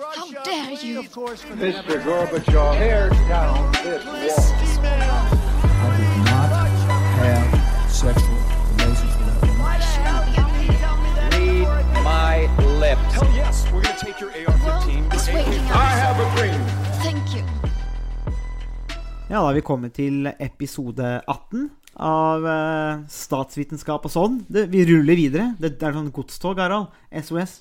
How dare you? Mr. Gorbachev, tear down this wall. I did not have sexual relations with that woman. Read my lips. Hell yes, we're gonna take your AR-15. It's waking I have a dream. Thank you. Ja, da har vi kommet til episode 18 av eh, Statsvitenskap og sånn. Det, vi ruller videre. Det, det er sånn godstog, Harald. SOS.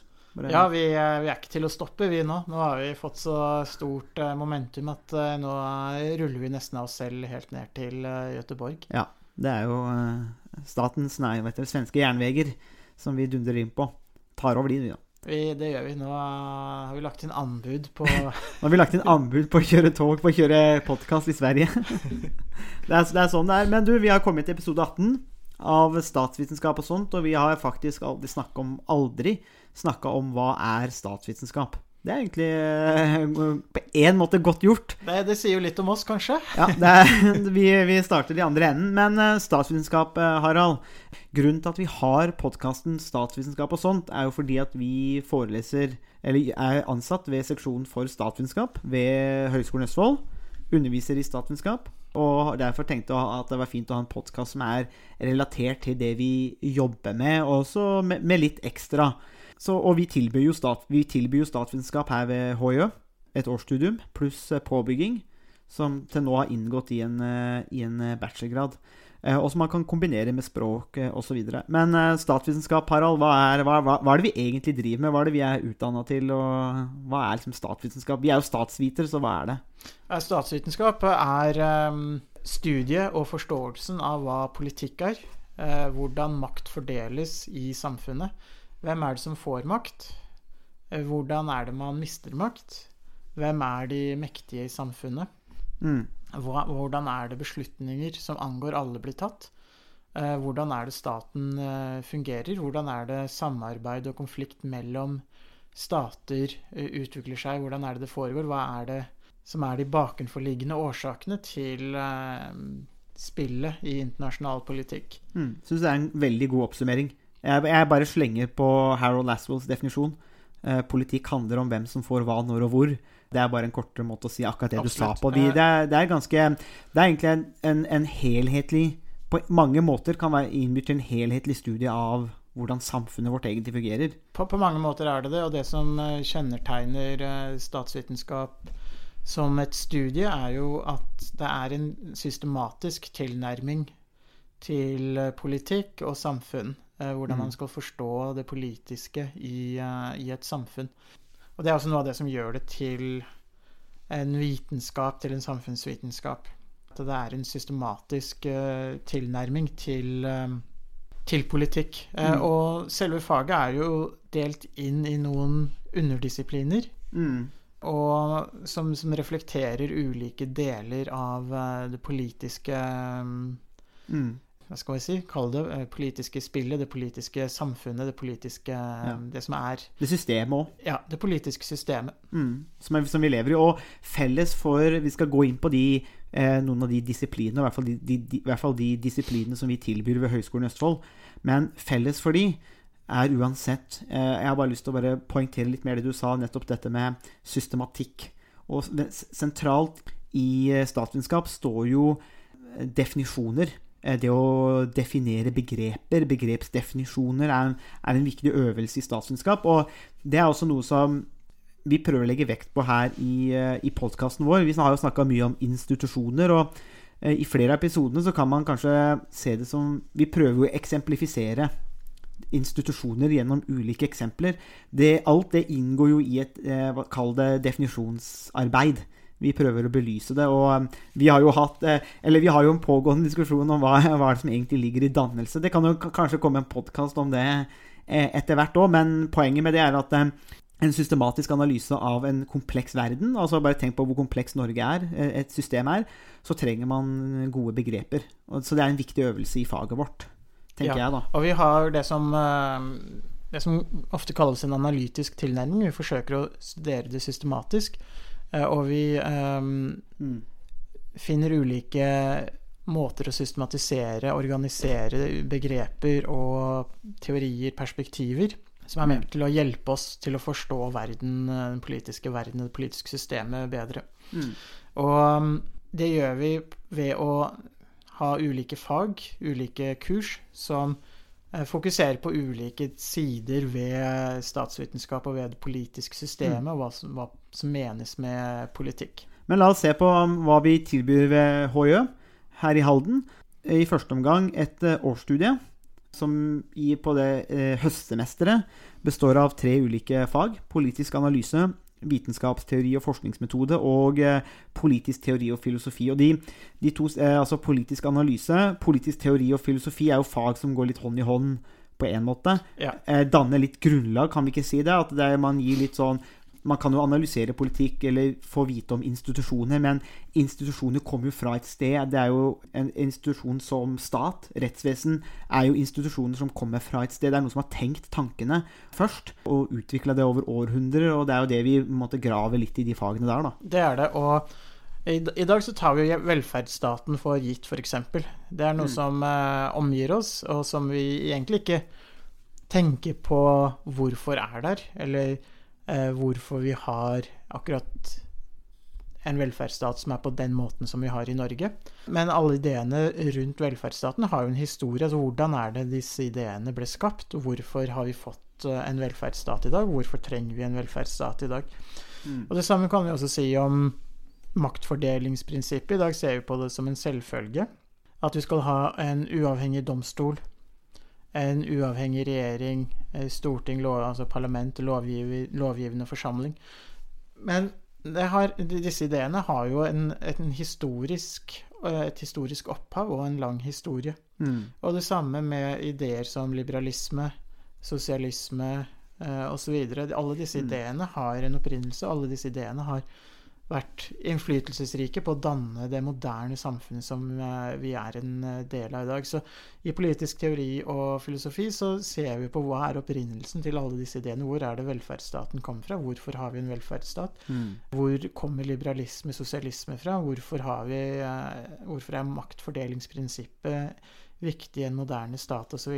Ja, vi, eh, vi er ikke til å stoppe, vi nå. Nå har vi fått så stort eh, momentum at eh, nå ruller vi nesten av oss selv helt ned til Gøteborg. Göteborg. ja. Det er jo statens, nei, vet du, svenske jernveger som vi dundrer inn på. Tar over de, vi, da. Vi, det gjør vi. Nå har vi lagt inn anbud på Nå har vi lagt inn anbud på å kjøre tog, på å kjøre podkast i Sverige. det, er, det er sånn det er. Men du, vi har kommet til episode 18 av statsvitenskap og sånt, og vi har faktisk aldri snakka om, aldri snakka om hva er statsvitenskap. Det er egentlig eh, på én måte godt gjort. det, det sier jo litt om oss, kanskje? Ja, det er, vi, vi starter i andre enden. Men eh, statsvitenskap, eh, Harald. Grunnen til at vi har podkasten Statsvitenskap og sånt, er jo fordi at vi foreleser, eller er ansatt ved seksjonen for statsvitenskap ved Høgskolen Østfold. Underviser i statsvitenskap. Og derfor tenkte jeg at det var fint å ha en podkast som er relatert til det vi jobber med, og også med, med litt ekstra. Så, og vi tilbyr, jo stat, vi tilbyr jo statsvitenskap her ved HiØ. Et årsstudium pluss eh, påbygging, som til nå har inngått i en, eh, i en eh, bachelorgrad. Eh, og som man kan kombinere med språk eh, osv. Men eh, statsvitenskap, Harald, hva er, hva, hva, hva er det vi egentlig driver med? Hva er det vi er utdanna til? Og hva er liksom statsvitenskap? Vi er jo statsvitere, så hva er det? Statsvitenskap er eh, studiet og forståelsen av hva politikk er. eh, hvordan makt fordeles i samfunnet. Hvem er det som får makt? Hvordan er det man mister makt? Hvem er de mektige i samfunnet? Mm. Hvordan er det beslutninger som angår alle, blir tatt? Eh, hvordan er det staten eh, fungerer? Hvordan er det samarbeid og konflikt mellom stater eh, utvikler seg? Hvordan er det det foregår? Hva er det som er de bakenforliggende årsakene til spillet i internasjonal politikk? Mm. Syns det er en veldig god oppsummering. Jeg, bare slenger på Harold Laswells definisjon. Politikk handler om hvem som får hva, når og hvor. Det er bare en kortere måte å si akkurat det du sa på. Vi, det, er, det er ganske Det er egentlig en, en, en helhetlig På mange måter kan være innbydd til en helhetlig studie av hvordan samfunnet vårt egentlig fungerer. På, på mange måter er det det, og det som eh, kjennetegner eh, statsvitenskap som et studie, er jo at det er en systematisk tilnærming til eh, politikk og samfunn. Hvordan Mm. man skal forstå det politiske i, i et samfunn. Og det er også noe av det som gjør det til en vitenskap, til en samfunnsvitenskap. At det er en systematisk uh, tilnærming til uh, til politikk. Mm. Og selve faget er jo delt inn i noen underdisipliner. Mm. Og som, som reflekterer ulike deler av det politiske um, Mm. Hva skal vi si? Kall det eh, politiske spillet, det politiske samfunnet, det politiske Ja. Det som er Det systemet òg. Ja, det politiske systemet. Mm, som, er, som vi lever i. Og felles for Vi skal gå inn på de, eh, noen av de disiplinene, i hvert, fall de, de, de, i hvert fall de disiplinene som vi tilbyr ved Høgskolen i Østfold. Men felles for de er uansett eh, Jeg har bare lyst til å bare poengtere litt mer det du sa, nettopp dette med systematikk. Og sentralt i eh, statsvitenskap står jo eh, definisjoner. Eh, Det å definere begreper, begrepsdefinisjoner, er en, er en viktig øvelse i statsvitenskap. Og det er også noe som vi prøver å legge vekt på her i, eh, i podkasten vår. Vi har jo snakka mye om institusjoner, og eh, i flere av episodene så kan man kanskje se det som Vi prøver jo å eksemplifisere institusjoner gjennom ulike eksempler. Det, alt det inngår jo i et Kall det definisjonsarbeid. Vi prøver å belyse det. Og eh, vi har jo hatt eh, Eller vi har jo en pågående diskusjon om hva, hva det som egentlig ligger i dannelse. Det kan jo kanskje komme en podkast om det eh, etter hvert òg, men poenget med det er at eh, en systematisk analyse av en kompleks verden, altså bare tenk på hvor kompleks Norge er, eh, et system er, så trenger man gode begreper. Så det er en viktig øvelse i faget vårt, tenker Ja. jeg da. Og vi har det som det som ofte kalles en analytisk tilnærming. Vi forsøker å studere det systematisk. Eh, Og vi um, Mm. finner ulike måter å systematisere, organisere begreper og teorier, perspektiver, som er med til å hjelpe oss til å forstå verden, eh, den politiske verden, det politiske systemet bedre. Og um, det gjør vi ved å ha ulike fag, ulike kurs, som fokuserer på ulike sider ved statsvitenskap og ved det politiske systemet, og hva hva som menes med politikk. Men la oss se på um, hva vi tilbyr ved HJ her i Halden. I første omgang et eh, årsstudie som gir på det eh, høstsemesteret består av tre ulike fag. Politisk analyse, vitenskapsteori og forskningsmetode og eh, politisk teori og filosofi. Og de, de to, altså Politisk analyse, politisk teori og filosofi er jo fag som går litt hånd i hånd på en måte. Ja. Danne litt grunnlag, kan vi ikke si det? At det man gir litt sånn man kan jo analysere politikk eller få vite om institusjoner, men institusjoner kommer jo fra et sted. Det er jo en institusjon som stat, rettsvesen, er jo institusjoner som kommer fra et sted. Det er noen som har tenkt tankene først, og utvikla det over århundrer, og det er jo det vi måtte grave litt i de fagene der, da. Det er det. Og i, dag så tar vi velferdsstaten for gitt, f.eks. Det er noe som eh, omgir oss, og som vi egentlig ikke tenker på hvorfor er der, eller hvorfor vi har akkurat en velferdsstat som er på den måten som vi har i Norge. Men alle ideene rundt velferdsstaten har jo en historie. altså Hvordan er det disse ideene ble skapt? Hvorfor har vi fått eh, en velferdsstat i dag? Hvorfor trenger vi en velferdsstat i dag? Og Det samme kan vi også si om maktfordelingsprinsippet. I dag ser vi på det som en selvfølge. At vi skal ha en uavhengig domstol, en uavhengig regjering, eh, storting, lov, altså parlament, lovgiver, lovgivende forsamling. Men det har, disse ideene har jo en, en historisk, eh, et historisk opphav og en lang historie. Og det samme med ideer som liberalisme, sosialisme eh, osv. Alle disse ideene har en opprinnelse, alle disse ideene har vært innflytelsesrike på å danne det moderne samfunnet som eh, vi er en eh, del av i dag. Så i politisk teori og filosofi så ser vi på hva er opprinnelsen til alle disse ideene. Hvor er det velferdsstaten kommer fra? Hvorfor har vi en velferdsstat? Hvor kommer liberalisme, sosialisme fra? Hvorfor, har vi, eh, hvorfor er maktfordelingsprinsippet viktig i en moderne stat osv.?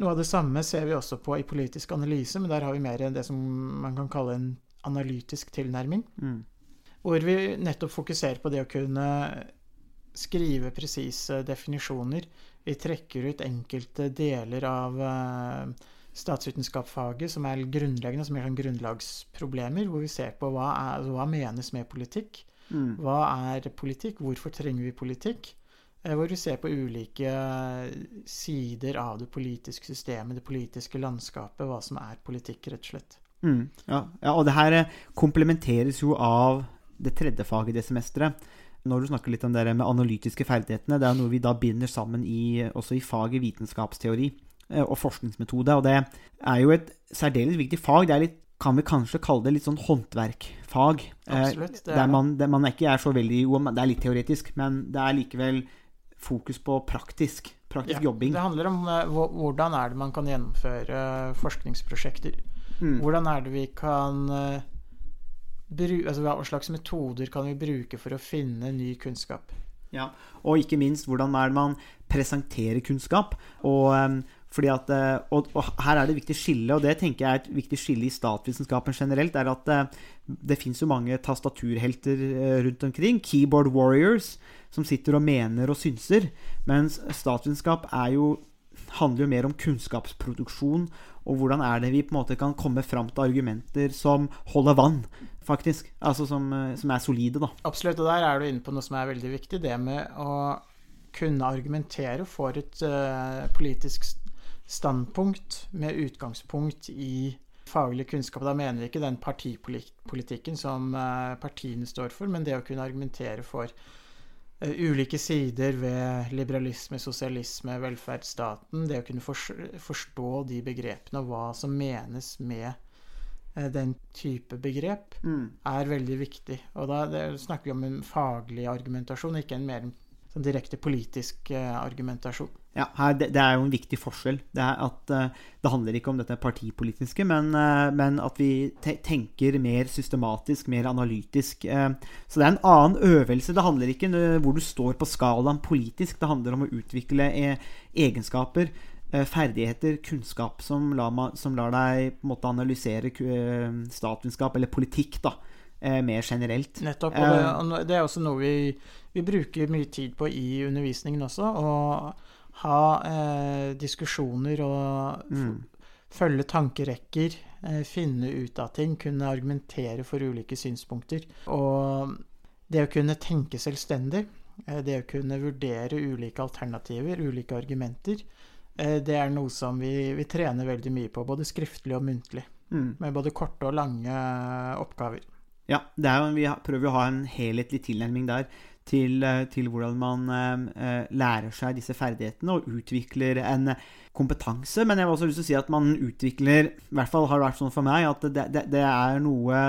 Noe av det samme ser vi også på i politisk analyse, men der har vi mer det som man kan kalle en analytisk tilnærming. Hvor vi nettopp fokuserer på det å kunne skrive presise definisjoner. Vi trekker ut enkelte deler av uh, statsvitenskapsfaget som er grunnleggende, som er sånn grunnlagsproblemer, hvor vi ser på hva, er, hva menes med politikk. Hva er politikk? Hvorfor trenger vi politikk? Eh, Hvor vi ser på ulike sider av det politiske systemet, det politiske landskapet, hva som er politikk, rett og slett. Mm, ja. ja, og det her eh, komplementeres jo av det tredje faget i det semesteret. Når du snakker litt om det med analytiske ferdighetene, det er noe vi da binder sammen i, også i faget vitenskapsteori eh, og forskningsmetode. Og det er jo et særdeles viktig fag. Det er litt, kan vi kanskje kalle det litt sånn håndverkfag. Eh, Absolutt, det er der man, der man ikke er så veldig Jo, det er litt teoretisk, men det er likevel fokus på praktisk. Praktisk jobbing. Det handler om eh, hvordan er det man kan gjennomføre forskningsprosjekter. Mm. Hvordan er det vi kan altså Hva slags metoder kan vi bruke for å finne ny kunnskap? Ja, og ikke minst hvordan er det man presenterer kunnskap. Og, fordi at, eh, og, og her er det et viktig skille, og det tenker jeg er et viktig skille i statsvitenskapen generelt, er at eh, det fins jo mange tastaturhelter eh, rundt omkring. Keyboard warriors som sitter og mener og synser. Mens statsvitenskap er jo, handler jo mer om kunnskapsproduksjon. Og hvordan er det vi på en måte kan komme fram til argumenter som holder vann, faktisk. Altså som, eh, som er solide, da. Absolutt, og der er du inne på noe som er veldig viktig. Det med å kunne argumentere for et uh, politisk standpunkt med utgangspunkt i faglig kunnskap. Da mener vi ikke den partipolitikken som eh, partiene står for, men det å kunne argumentere for ulike sider ved liberalisme, sosialisme, velferdsstaten. Det å kunne forstå de begrepene og hva som menes med eh, den type begrep er veldig viktig. Og da det, snakker vi om en faglig argumentasjon, ikke en mer sånn direkte politisk eh, argumentasjon. Ja, her, det, det er jo en viktig forskjell. Det er at eh, det handler ikke om dette partipolitiske, men, eh, men at vi te tenker mer systematisk, mer analytisk. eh. så det er en annen øvelse. Det handler ikke om hvor du står på skalaen politisk. Det handler om å utvikle eh, egenskaper ferdigheter, kunnskap, som lar, som lar deg måte analysere statsvitenskap, eller politikk, da, eh, mer generelt. Nettopp. Og det, og det er også noe vi, vi bruker mye tid på i undervisningen også. Å ha eh, diskusjoner og Mm. følge tankerekker. Eh, finne ut av ting. Kunne argumentere for ulike synspunkter. Og det å kunne tenke selvstendig. eh, det å kunne vurdere ulike alternativer, ulike argumenter. eh, det er noe som vi, vi trener veldig mye på, både skriftlig og muntlig. Mm. Med både korte og lange oppgaver. Ja, det er jo, vi prøver å ha en helhetlig tilnærming der til, eh, til hvordan man eh, eh, lærer seg disse ferdighetene og utvikler en kompetanse. Men jeg har også lyst til å si at man utvikler I hvert fall har det vært sånn for meg at det, det, det er noe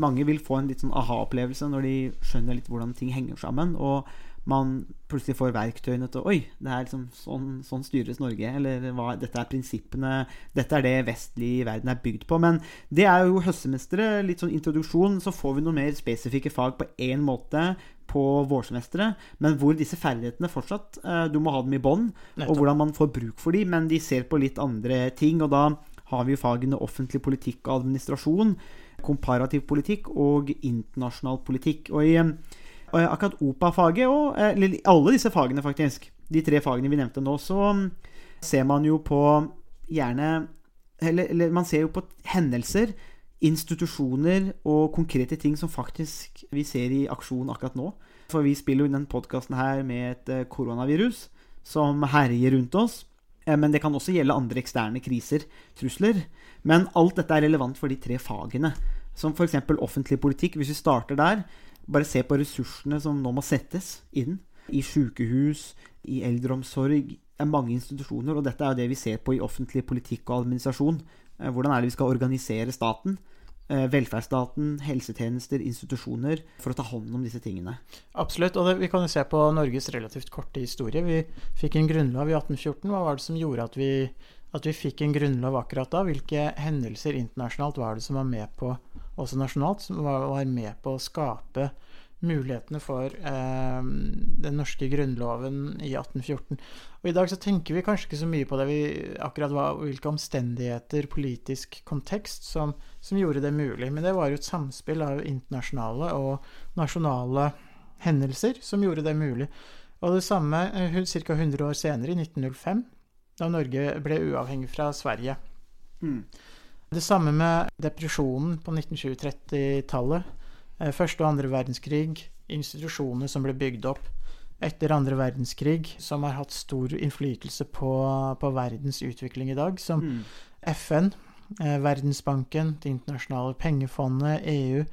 Mange vil få en litt sånn aha-opplevelse når de skjønner litt hvordan ting henger sammen. Og man plutselig får verktøyene til Oi, det er liksom sånn, sånn styres Norge. Eller hva, dette er prinsippene Dette er det vestlig verden er bygd på. Men det er jo høstsemesteret. Litt sånn introduksjon. Så får vi noen mer spesifikke fag på én måte på vårsemesteret, men hvor disse ferdighetene fortsatt eh, Du må ha dem i bånn, og hvordan man får bruk for dem, men de ser på litt andre ting. Og da har vi jo fagene offentlig politikk og administrasjon, komparativ politikk og internasjonal politikk. Og i akkurat OPA-faget, og eh, eller alle disse fagene faktisk, de tre fagene vi nevnte nå, så mm, ser man jo på gjerne eller, eller man ser jo på hendelser, institusjoner og konkrete ting som faktisk vi ser i aksjon akkurat nå. For vi spiller jo den podkasten her med et eh, koronavirus som herjer rundt oss. Eh, Men det kan også gjelde andre eksterne kriser, trusler. Men alt dette er relevant for de tre fagene. Som f.eks. offentlig politikk. Hvis vi starter der, bare se på ressursene som nå må settes inn. I sykehus, i eldreomsorg. Det er mange institusjoner, og dette er jo det vi ser på i offentlig politikk og administrasjon. Eh, Hvordan er det vi skal organisere staten? eh, Velferdsstaten, helsetjenester, institusjoner, for å ta hånd om disse tingene. Absolutt. Og det, vi kan jo se på Norges relativt korte historie. Vi fikk en grunnlov i 1814. Hva var det som gjorde at vi, at vi fikk en grunnlov akkurat da? Hvilke hendelser internasjonalt var det som var med på, også nasjonalt, som var, var med på å skape mulighetene for eh, den norske grunnloven i 1814. Og I dag så tenker vi kanskje ikke så mye på det, vi, akkurat hva, hvilke omstendigheter, politisk kontekst, som, som gjorde det mulig. Men det var jo et samspill av internasjonale og nasjonale hendelser som gjorde det mulig. Og det samme ca. 100 år senere, i 1905, da Norge ble uavhengig fra Sverige. Det samme med depresjonen på 1920-30-tallet. Eh, Første og andre verdenskrig, institusjoner som ble bygd opp etter andre verdenskrig, som har hatt stor innflytelse på, på verdens utvikling i dag, som Mm. FN, eh, Verdensbanken, Det internasjonale pengefondet, EU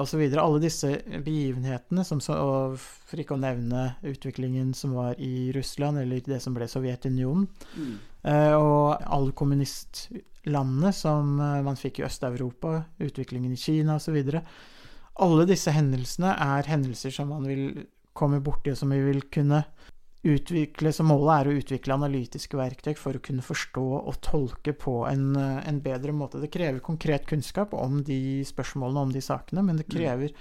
osv. Alle disse begivenhetene, som og for ikke å nevne utviklingen som var i Russland, eller det som ble Sovjetunionen, Mm. eh, og alle kommunistlandene som eh, man fikk i Øst-Europa, utviklingen i Kina osv. Alle disse hendelsene er hendelser som man vil komme borti, og som vi vil kunne utvikle Så målet er å utvikle analytiske verktøy for å kunne forstå og tolke på en, eh, en bedre måte. Det krever konkret kunnskap om de spørsmålene, om de sakene, men det krever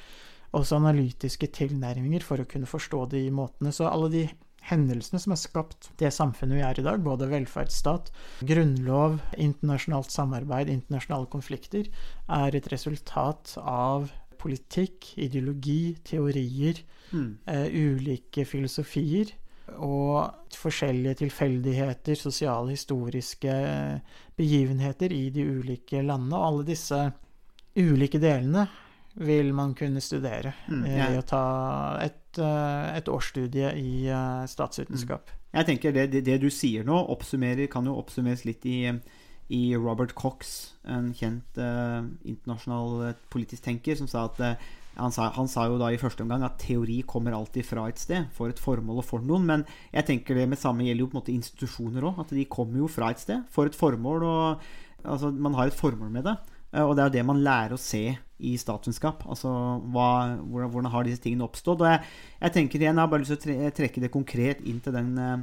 også analytiske tilnærminger for å kunne forstå de måtene. Så alle de hendelsene som har skapt det samfunnet vi er i dag, både velferdsstat, grunnlov, internasjonalt samarbeid, internasjonale konflikter, er et resultat av politikk, ideologi, teorier, Mm. uh, ulike filosofier og forskjellige tilfeldigheter, sosiale, historiske eh, begivenheter i de ulike landene. Og alle disse ulike delene vil man kunne studere Mm, eh, ja. ved å ta et, eh, et årsstudie i statsvitenskap. Mm. Jeg tenker det, det, det du sier nå, kan jo oppsummeres litt i, i Robert Cox, en kjent uh, internasjonal politisk tenker, som sa at eh, han sa, han sa jo da i første omgang at teori kommer alltid fra et sted, for et formål og for noen. Men jeg tenker det med samme gjelder jo på en måte institusjoner òg. At de kommer jo fra et sted, for et formål. og altså, Man har et formål med det. Eh, Og det er jo det man lærer å se i statsvitenskap. Altså hvordan, hvordan har disse tingene oppstått. Og jeg, jeg tenker igjen, jeg har bare lyst til å tre, trekke det konkret inn til den eh,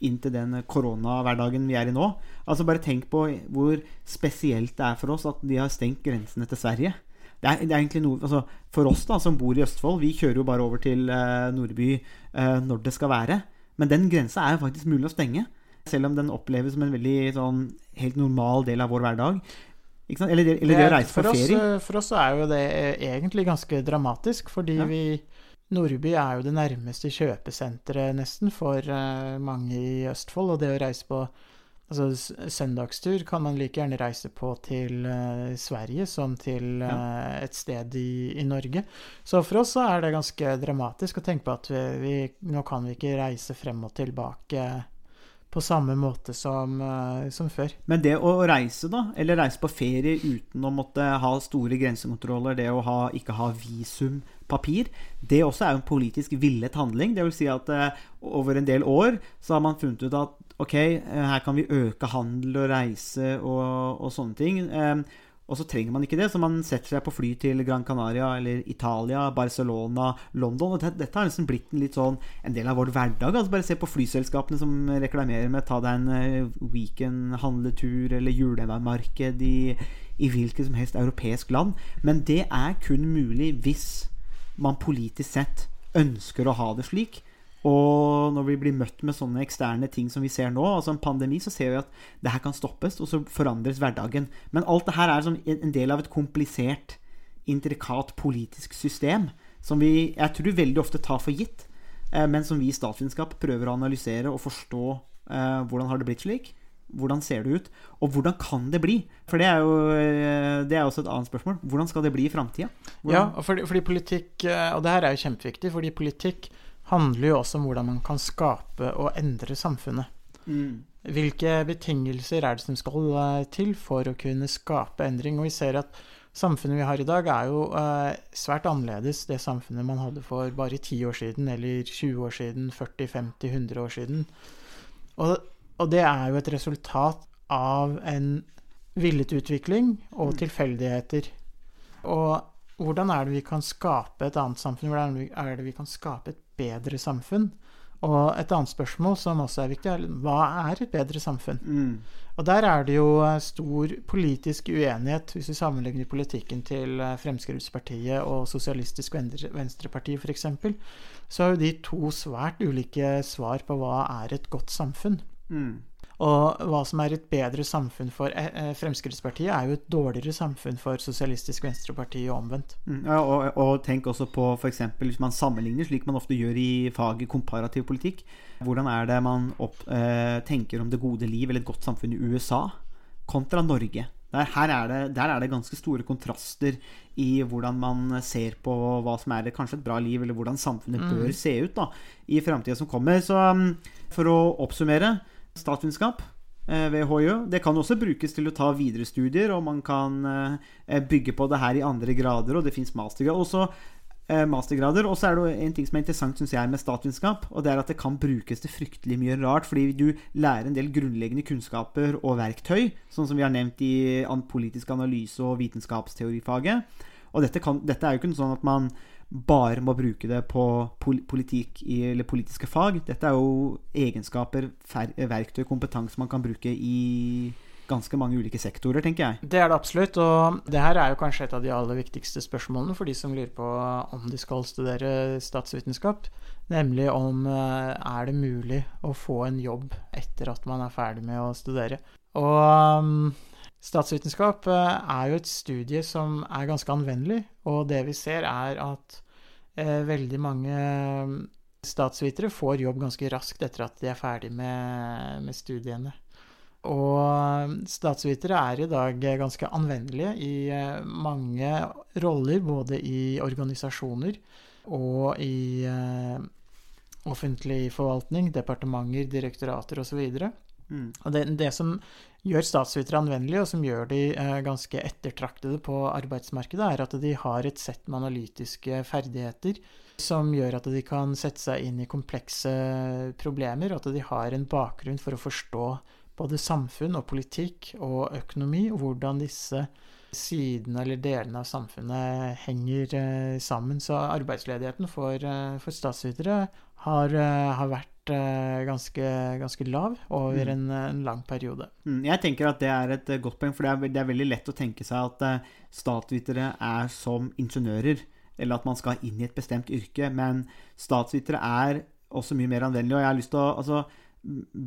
inn til den koronahverdagen vi er i nå. Altså Bare tenk på hvor spesielt det er for oss at de har stengt grensene til Sverige. Det er, det er egentlig noe altså For oss da som bor i Østfold, vi kjører jo bare over til uh, Nordby uh, når det skal være. Men den grensa er jo faktisk mulig å stenge. Selv om den oppleves som en veldig sånn helt normal del av vår hverdag. Ikke sant? Eller, det- eller det å reise for på oss, ferie. Oss, For oss er jo det eh, egentlig ganske dramatisk, fordi Ja. vi Nordby er jo det nærmeste kjøpesenteret nesten for uh, mange i Østfold, og det å reise på Altså søndagstur kan man like gjerne reise på til uh, Sverige som til uh, et sted i, i Norge. Så for oss så er det ganske dramatisk å tenke på at vi, vi nå kan vi ikke reise frem og tilbake på samme måte som, uh, som før. Men det å reise, da, eller reise på ferie uten å måtte ha store grensekontroller, det å ha, ikke ha visumpapir, det også er jo en politisk villet handling. Det vil si at over en del år så har man funnet ut at ok, eh, her kan vi øke handel og reise og, og sånne ting. Eh, og så trenger man ikke det, så man setter seg på fly til Gran Canaria eller Italia, Barcelona, London. Og dette har liksom blitt en litt sånn en del av vår hverdag. Altså bare se på flyselskapene som reklamerer med ta deg en eh, weekend-handletur eller julemarked i, i hvilket som helst europeisk land. Men det er kun mulig hvis man politisk sett ønsker å ha det slik. Og når vi blir møtt med sånne eksterne ting som vi ser nå, altså en pandemi, så ser vi at det her kan stoppes, og så forandres hverdagen. Men alt det her er som en del av et komplisert, intrikat politisk system som vi, jeg tror, veldig ofte tar for gitt, eh, men som vi i statsvitenskap prøver å analysere og forstå eh, hvordan har det blitt slik. Hvordan ser det ut? Og hvordan kan det bli? For det er jo eh, det er også et annet spørsmål. Hvordan skal det bli i framtida? Ja, fordi, fordi politikk eh, Og det her er jo kjempeviktig, fordi politikk handler jo også om hvordan man kan skape og endre samfunnet. Mm. Hvilke betingelser er det som skal eh, til for å kunne skape endring? Og vi ser at samfunnet vi har i dag, er jo eh, svært annerledes det samfunnet man hadde for bare 10 år siden, eller 20 år siden, 40, 50, 100 år siden. Og, og det er jo et resultat av en villet utvikling og tilfeldigheter. Og hvordan er det vi kan skape et annet samfunn? Hvordan er det vi kan skape et bedre samfunn? Og et annet spørsmål som også er viktig, er hva er et bedre samfunn? Mm. Og der er det jo eh, stor politisk uenighet, hvis vi sammenligner politikken til eh, Fremskrittspartiet og Sosialistisk Venstre- Venstreparti f.eks. Så har jo de to svært ulike svar på hva er et godt samfunn. Mm. Og hva som er et bedre samfunn for eh, eh, Fremskrittspartiet, er jo et dårligere samfunn for Sosialistisk Venstreparti og omvendt. Mm, Ja, og, og tenk også på f.eks. hvis man sammenligner, slik man ofte gjør i faget komparativ politikk. Hvordan er det man opp, eh, tenker om det gode liv eller et godt samfunn i USA kontra Norge? Der, er det, der er det ganske store kontraster i hvordan man ser på hva som er kanskje et bra liv, eller hvordan samfunnet bør se ut da, i framtida som kommer. Så um, for å oppsummere statsvitenskap eh, ved HiØ. Det kan også brukes til å ta videre studier, og man kan eh, bygge på det her i andre grader, og det fins mastergrader. Også eh, mastergrader. Og så er det en ting som er interessant synes jeg, med statsvitenskap, og det er at det kan brukes til fryktelig mye rart, fordi du lærer en del grunnleggende kunnskaper og verktøy, sånn som vi har nevnt i politisk analyse og vitenskapsteorifaget. Og dette, kan, dette er jo ikke sånn at man bare må bruke det på politikk eller politiske fag. Dette er jo egenskaper, verktøy, kompetanse man kan bruke i ganske mange ulike sektorer, tenker jeg. Det er det absolutt, og det her er jo kanskje et av de aller viktigste spørsmålene for de som lurer på om de skal studere statsvitenskap, nemlig om eh, er det mulig å få en jobb etter at man er ferdig med å studere. Og um, statsvitenskap eh, er jo et studie som er ganske anvendelig, og det vi ser er at eh, veldig mange um, statsvitere får jobb ganske raskt etter at de er ferdig med, med studiene. Og statsvitere er i dag ganske anvendelige i eh, mange roller, både i organisasjoner og i eh, offentlig forvaltning, departementer, direktorater osv. Mm. Og det, det som gjør statsvitere anvendelige, og som gjør de eh, ganske ettertraktede på arbeidsmarkedet, er at de har et sett med analytiske ferdigheter som gjør at de kan sette seg inn i komplekse problemer, og at de har en bakgrunn for å forstå både samfunn og politikk og økonomi, og hvordan disse sidene eller delene av samfunnet henger eh, sammen. Så arbeidsledigheten for, eh, for statsvitere har, eh, har vært eh, ganske, ganske lav over en, en lang periode. Mm, Jeg tenker at det er et eh, godt poeng, for det er, det er veldig lett å tenke seg at eh, statsvitere er som ingeniører, eller at man skal inn i et bestemt yrke, men statsvitere er også mye mer anvendelig, Og jeg har lyst til å altså,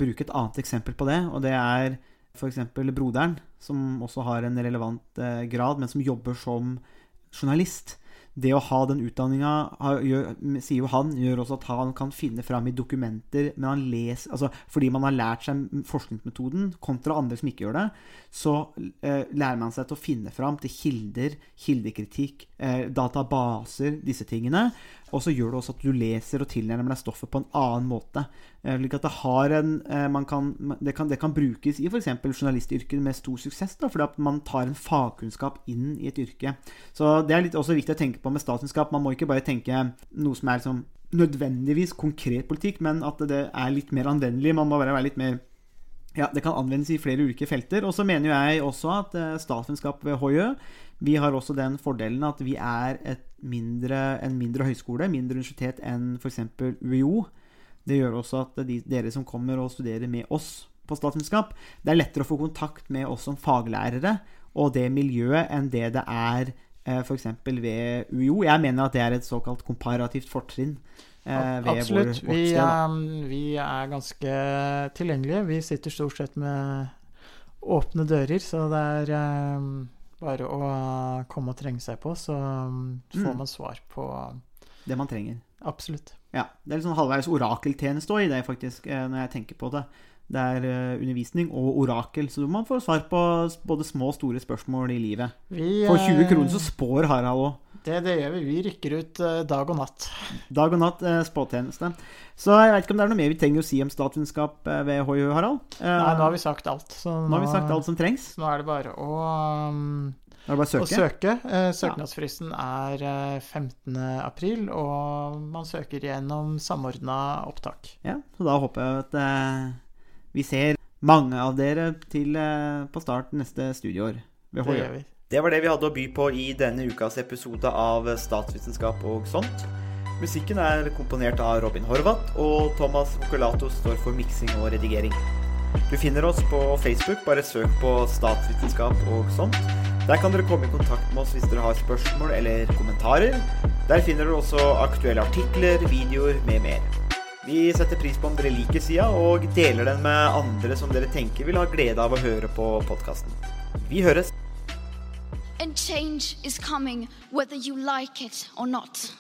bruke et annet eksempel på det, og det er f.eks. broderen, som også har en relevant grad, men som jobber som journalist. Det å ha den utdanninga, sier jo han, gjør også at han kan finne fram i dokumenter men han leser, altså Fordi man har lært seg forskningsmetoden, kontra andre som ikke gjør det, så eh, lærer man seg til å finne fram til kilder, kildekritikk, eh, databaser, disse tingene. Og så gjør det også at du leser og tilnærmer deg stoffet på en annen måte. Eh, slik at det har en eh, kan, det, kan, det kan brukes i f.eks. journalistyrket med stor suksess, da, fordi at man tar en fagkunnskap inn i et yrke. Så det er litt også viktig å tenke på med statskunnskap. Man må ikke bare tenke noe som er liksom nødvendigvis konkret politikk, men at det er litt mer anvendelig. Man må bare være litt mer ja, det kan anvendes i flere ulike felter. Og så mener jeg også at statskunnskap statsvitenskap ved HiØ vi har også den fordelen at vi er et mindre, en mindre høyskole, mindre universitet enn f.eks. UiO. Det gjør også at de, dere som kommer og studerer med oss på statsvitenskap, det er lettere å få kontakt med oss som faglærere og det miljøet enn det det er eh, f.eks. ved UiO. Jeg mener at det er et såkalt komparativt fortrinn. eh, ved Absolutt. vår- vårt Vi, er- vi er ganske tilgjengelige. Vi sitter stort sett med åpne dører, så det er eh, bare å komme og trenge seg på, så um, får Mm. man svar på Det man trenger. Absolutt. Ja, Det er litt sånn halvveis orakeltjeneste òg i det, faktisk, eh, når jeg tenker på det. Det er eh, undervisning og orakel, så man får svar på både små og store spørsmål i livet. Vi, For 20 eh, kroner så spår Harald òg. Det, det gjør vi. Vi rykker ut eh, dag og natt. Dag og natt eh, spåtjeneste. Så jeg vet ikke om det er noe mer vi trenger å si om statsvitenskap ved HiØ, Harald? Nei, nå har vi sagt alt. Så nå har vi sagt alt som trengs. Nå er det bare å, um, Nå er det bare å søke. søke. Søknadsfristen er eh, 15. april, og man søker gjennom samordna opptak. Ja, så da håper jeg at vi ser mange av dere til, eh, på start neste studieår ved Det gjør vi. Det var det vi hadde å by på i denne ukas episode av Statsvitenskap og sånt. Musikken er komponert av Robin Horvath, og Thomas Mokulato står for miksing og redigering. Du finner oss på Facebook, bare søk på statsvitenskap og sånt. Der kan dere komme i kontakt med oss hvis dere har spørsmål eller kommentarer. Der finner dere også aktuelle artikler, videoer med mer. Vi setter pris på om dere liker sida, og deler den med andre som dere tenker vil ha glede av å høre på podkasten. Vi høres! And change is coming whether you like it or not.